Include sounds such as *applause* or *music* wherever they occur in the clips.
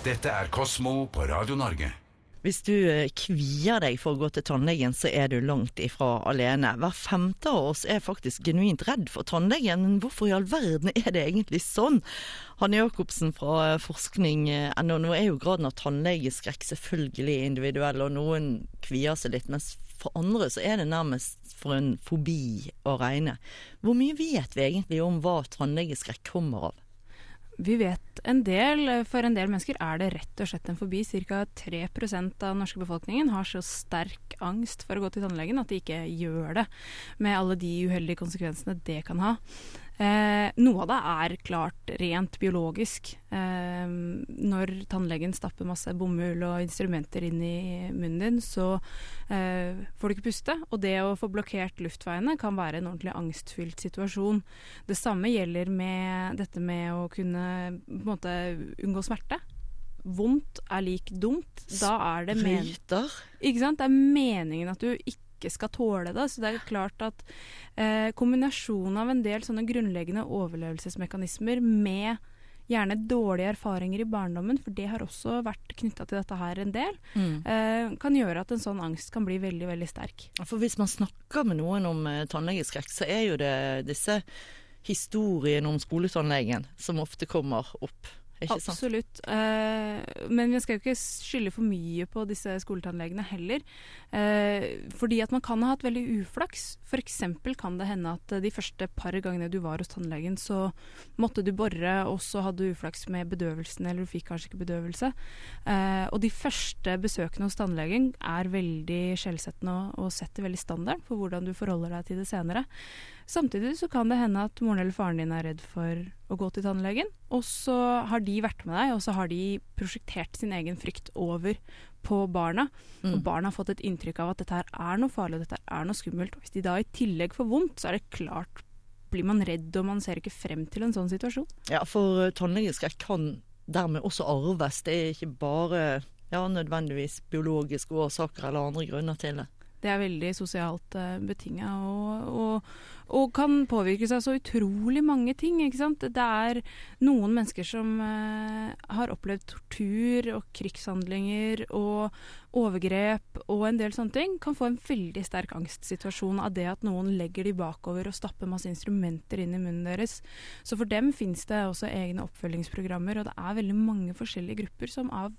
Dette er Kosmo på Radio Norge. Hvis du eh, kvier deg for å gå til tannlegen, så er du langt ifra alene. Hver femte av oss er faktisk genuint redd for tannlegen, men hvorfor i all verden er det egentlig sånn? Hanne Jacobsen fra forskning. forskning.no, nå er jo graden av tannlegeskrekk selvfølgelig individuell, og noen kvier seg litt, mens for andre så er det nærmest for en fobi å regne. Hvor mye vet vi egentlig om hva tannlegeskrekk kommer av? Vi vet en del. For en del mennesker er det rett og slett en fobi. Ca. 3 av den norske befolkningen har så sterk angst for å gå til tannlegen at de ikke gjør det, med alle de uheldige konsekvensene det kan ha. Eh, noe av det er klart rent biologisk. Eh, når tannlegen stapper masse bomull og instrumenter inn i munnen din, så eh, får du ikke puste. Og det å få blokkert luftveiene kan være en ordentlig angstfylt situasjon. Det samme gjelder med dette med å kunne måte unngå smerte. Vondt er lik dumt. Da er det men Ikke sant? Det er meningen at du ikke ikke skal tåle det. Så det er klart at eh, kombinasjonen av en del sånne grunnleggende overlevelsesmekanismer med gjerne dårlige erfaringer i barndommen, for det har også vært knytta til dette her en del, mm. eh, kan gjøre at en sånn angst kan bli veldig, veldig sterk. For hvis man snakker med noen om eh, tannlegeskrekk, så er jo det disse historiene om skoletannlegen som ofte kommer opp. Absolutt. Uh, men vi skal jo ikke skylde for mye på disse skoletannlegene heller. Uh, fordi at man kan ha hatt veldig uflaks. F.eks. kan det hende at de første par gangene du var hos tannlegen, så måtte du bore, og så hadde du uflaks med bedøvelsen, eller du fikk kanskje ikke bedøvelse. Uh, og de første besøkene hos tannlegen er veldig skjellsettende og, og setter veldig standard for hvordan du forholder deg til det senere. Samtidig så kan det hende at moren eller faren din er redd for å gå til tannlegen, og så har de vært med deg, og så har de prosjektert sin egen frykt over på barna. Mm. Og barna har fått et inntrykk av at dette her er noe farlig, og dette er noe skummelt. Og hvis de da i tillegg får vondt, så er det klart blir man redd, og man ser ikke frem til en sånn situasjon. Ja, for uh, tannlegeskrekk kan dermed også arves. Det er ikke bare ja, nødvendigvis biologiske årsaker eller andre grunner til det. Det er veldig sosialt uh, eh, betinga og, og, og, kan påvirke seg så utrolig mange ting. ikke sant? Det er noen mennesker som uh, har opplevd tortur og krigshandlinger og overgrep og en del sånne ting, kan få en veldig sterk angstsituasjon av det at noen legger de bakover og stapper masse instrumenter inn i munnen deres. Så for dem finnes det også egne oppfølgingsprogrammer, og det er veldig mange forskjellige grupper som av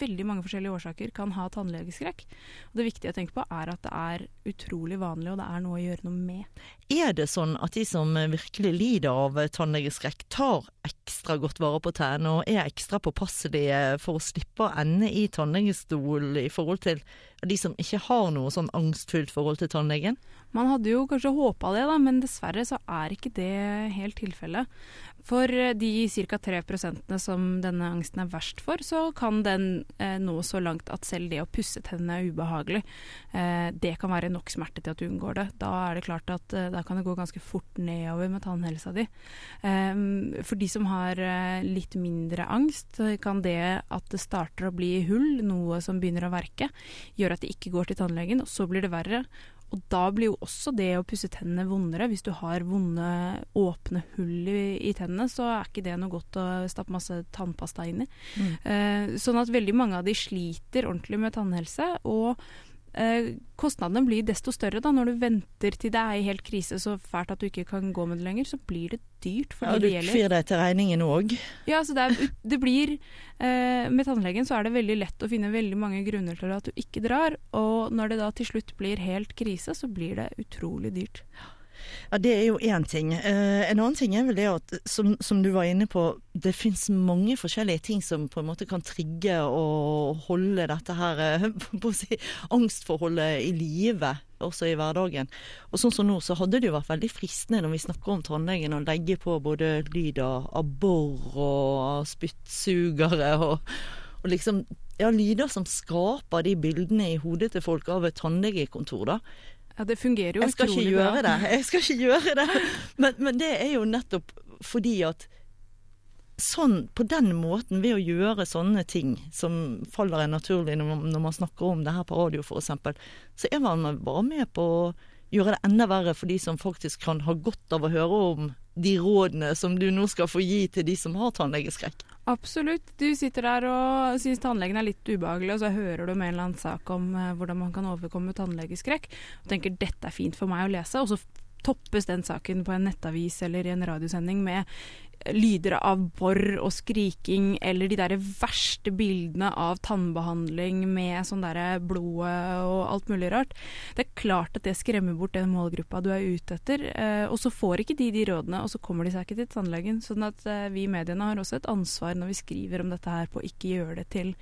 veldig mange forskjellige årsaker kan ha tannlegeskrekk. Og det viktige å tenke på er at det er utrolig vanlig, og det er noe å gjøre noe med. Er det sånn at de som virkelig lider av tannlegeskrekk, tar ekstra godt vare på tennene og er ekstra påpasselige for å slippe å ende i tannlegestol i forhold til de som ikke har noe sånn angstfullt forhold til tannlegen? Man hadde jo kanskje håpa det, da, men dessverre så er ikke det helt tilfellet. For eh, de ca. 3% som denne angsten er verst for, så kan den eh, nå så langt at selv det å pusse tennene er ubehagelig. Eh, det kan være nok smerte til at du unngår det. Da er det klart at eh, da kan det gå ganske fort nedover med tannhelsa di. Eh, for de som har eh, litt mindre angst, kan det at det starter å bli hull, noe som begynner å verke, gjøre at de ikke går til tannlegen, og så blir det verre. Og da blir jo også det å pusse tennene vondere. Hvis du har vonde, åpne hull i, i tennene, så er ikke det noe godt å stappe masse tannpasta inn i. Mm. Eh, sånn at veldig mange av de sliter ordentlig med tannhelse. og kostnadene blir desto større da, når du venter til det er i helt krise så fælt at du ikke kan gå med det lenger. Så blir det dyrt for ja, de det gjelder. Du kvir deg til regningen òg. Ja, så det, er, det blir eh, Med tannlegen så er det veldig lett å finne veldig mange grunner til at du ikke drar. Og når det da til slutt blir helt krise, så blir det utrolig dyrt. Ja. Ja, Det er jo én ting. Eh, en annen ting er vel det at, som, som du var inne på, det fins mange forskjellige ting som på en måte kan trigge og holde dette her eh, *laughs* på å si, angstforholdet i live, også i hverdagen. Og sånn som nå, så hadde det jo vært veldig fristende når vi snakker om tannlegen, å legge på både lyd av bor og spyttsugere og, og liksom ja, lyder som skaper de bildene i hodet til folk av et tannlegekontor, da. Ja, det fungerer jo utrolig bra. Jeg skal ikke gjøre det. Men, men, det er jo nettopp fordi at sånn, på den måten, ved å gjøre sånne ting som faller en naturlig når man, når man snakker om det her på radio f.eks., så er man bare med på å gjøre det enda verre for de som faktisk kan ha godt av å høre om de rådene som du nå skal få gi til de som har tannlegeskrekk. Absolutt. Du sitter der og syns tannlegen er litt ubehagelig, og så hører du om en eller annen sak om eh, hvordan man kan overkomme tannlegeskrekk, og tenker dette er fint for meg å lese, og så toppes den saken på en nettavis eller i en radiosending med lyder av borr og skriking, eller de der verste bildene av tannbehandling med sånn derre blodet og alt mulig rart. Det er klart at det skremmer bort den målgruppa du er ute etter. Eh, og så får ikke de de rådene, og så kommer de seg ikke til tannlegen. Sånn at eh, vi i mediene har også et ansvar når vi skriver om dette her, på å ikke gjøre det til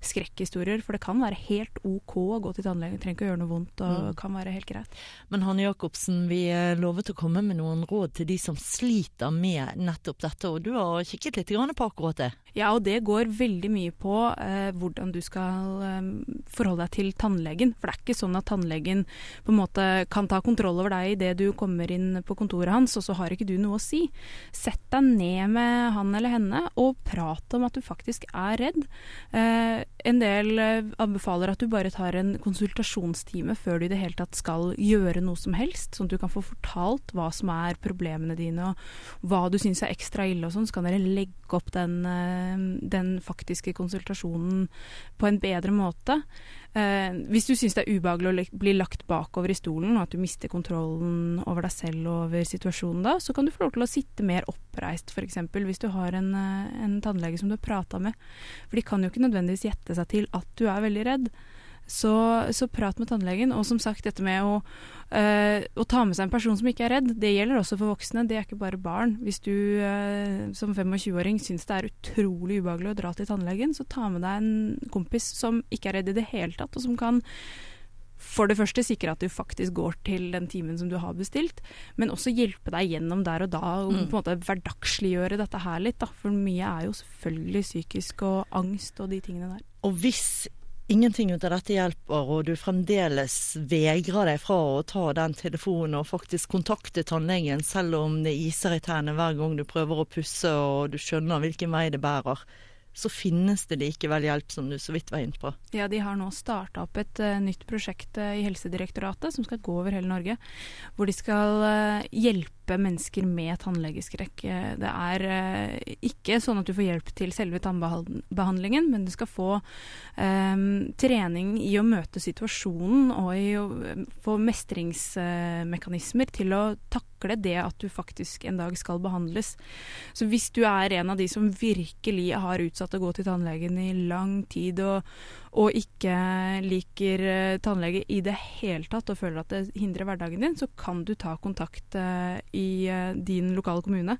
skrekkhistorier. For det kan være helt OK å gå til tannlegen, trenger ikke å gjøre noe vondt og mm. kan være helt greit. Men Hanne Jacobsen, vi lovet å komme med noen råd til de som sliter med nettopp dette, og du har kikket litt på akkurat det? Ja, og det går veldig mye på eh, hvordan du skal eh, forholde deg til tannlegen. For det er ikke sånn at tannlegen på en måte kan ta kontroll over deg idet du kommer inn på kontoret hans, og så har ikke du noe å si. Sett deg ned med han eller henne og prat om at du faktisk er redd. Eh, en del eh, anbefaler at du bare tar en konsultasjonstime før du i det hele tatt skal gjøre noe som helst, sånn at du kan få fortalt hva som er problemene dine og hva du syns er ekstra ille og sånn. Så kan dere legge opp den eh, den faktiske konsultasjonen på en bedre måte. Eh, hvis du syns det er ubehagelig å bli lagt bakover i stolen, og at du mister kontrollen over deg selv og over situasjonen da, så kan du få lov til å sitte mer oppreist, f.eks. hvis du har en, eh, en tannlege som du har prata med. For de kan jo ikke nødvendigvis gjette seg til at du er veldig redd. Så, så, prat med tannlegen. Og som sagt, dette med å, øh, å, ta med seg en person som ikke er redd, det gjelder også for voksne. Det er ikke bare barn. Hvis du øh, som 25-åring syns det er utrolig ubehagelig å dra til tannlegen, så ta med deg en kompis som ikke er redd i det hele tatt, og som kan for det første sikre at du faktisk går til den timen som du har bestilt, men også hjelpe deg gjennom der og da, og mm. på en måte hverdagsliggjøre dette her litt. Da. For mye er jo selvfølgelig psykisk og angst og de tingene der. Og hvis ingenting ut av dette hjelper, og du fremdeles vegrer deg fra å ta den telefonen og faktisk kontakte tannlegen, selv om det iser i tærne hver gang du prøver å pusse og du skjønner hvilken vei det bærer, så finnes det likevel hjelp, som du så vidt var inne på. Ja, de har nå starta opp et uh, nytt prosjekt uh, i Helsedirektoratet som skal gå over hele Norge. Hvor de skal uh, hjelpe mennesker med tannlegeskrekk. Det er ikke sånn at du får hjelp til selve tannbehandlingen, men du skal få um, trening i å møte situasjonen og i å få mestringsmekanismer til å takle det at du faktisk en dag skal behandles. Så hvis du er en av de som virkelig har utsatt å gå til tannlegen i lang tid og, og ikke liker tannlege i det hele tatt og føler at det hindrer hverdagen din, så kan du ta kontakt uh, i uh, din lokale kommune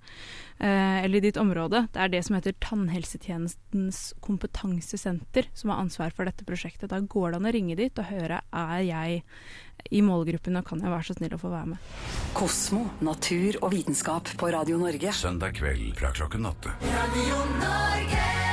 eller i ditt område. Det er det som heter Tannhelsetjenestens kompetansesenter som har ansvar for dette prosjektet. Da går det an å ringe dit og høre er jeg i målgruppen og kan jeg være så snill å få være med. Kosmo, natur og vitenskap på Radio Norge. Søndag kveld fra klokken åtte. Radio Norge!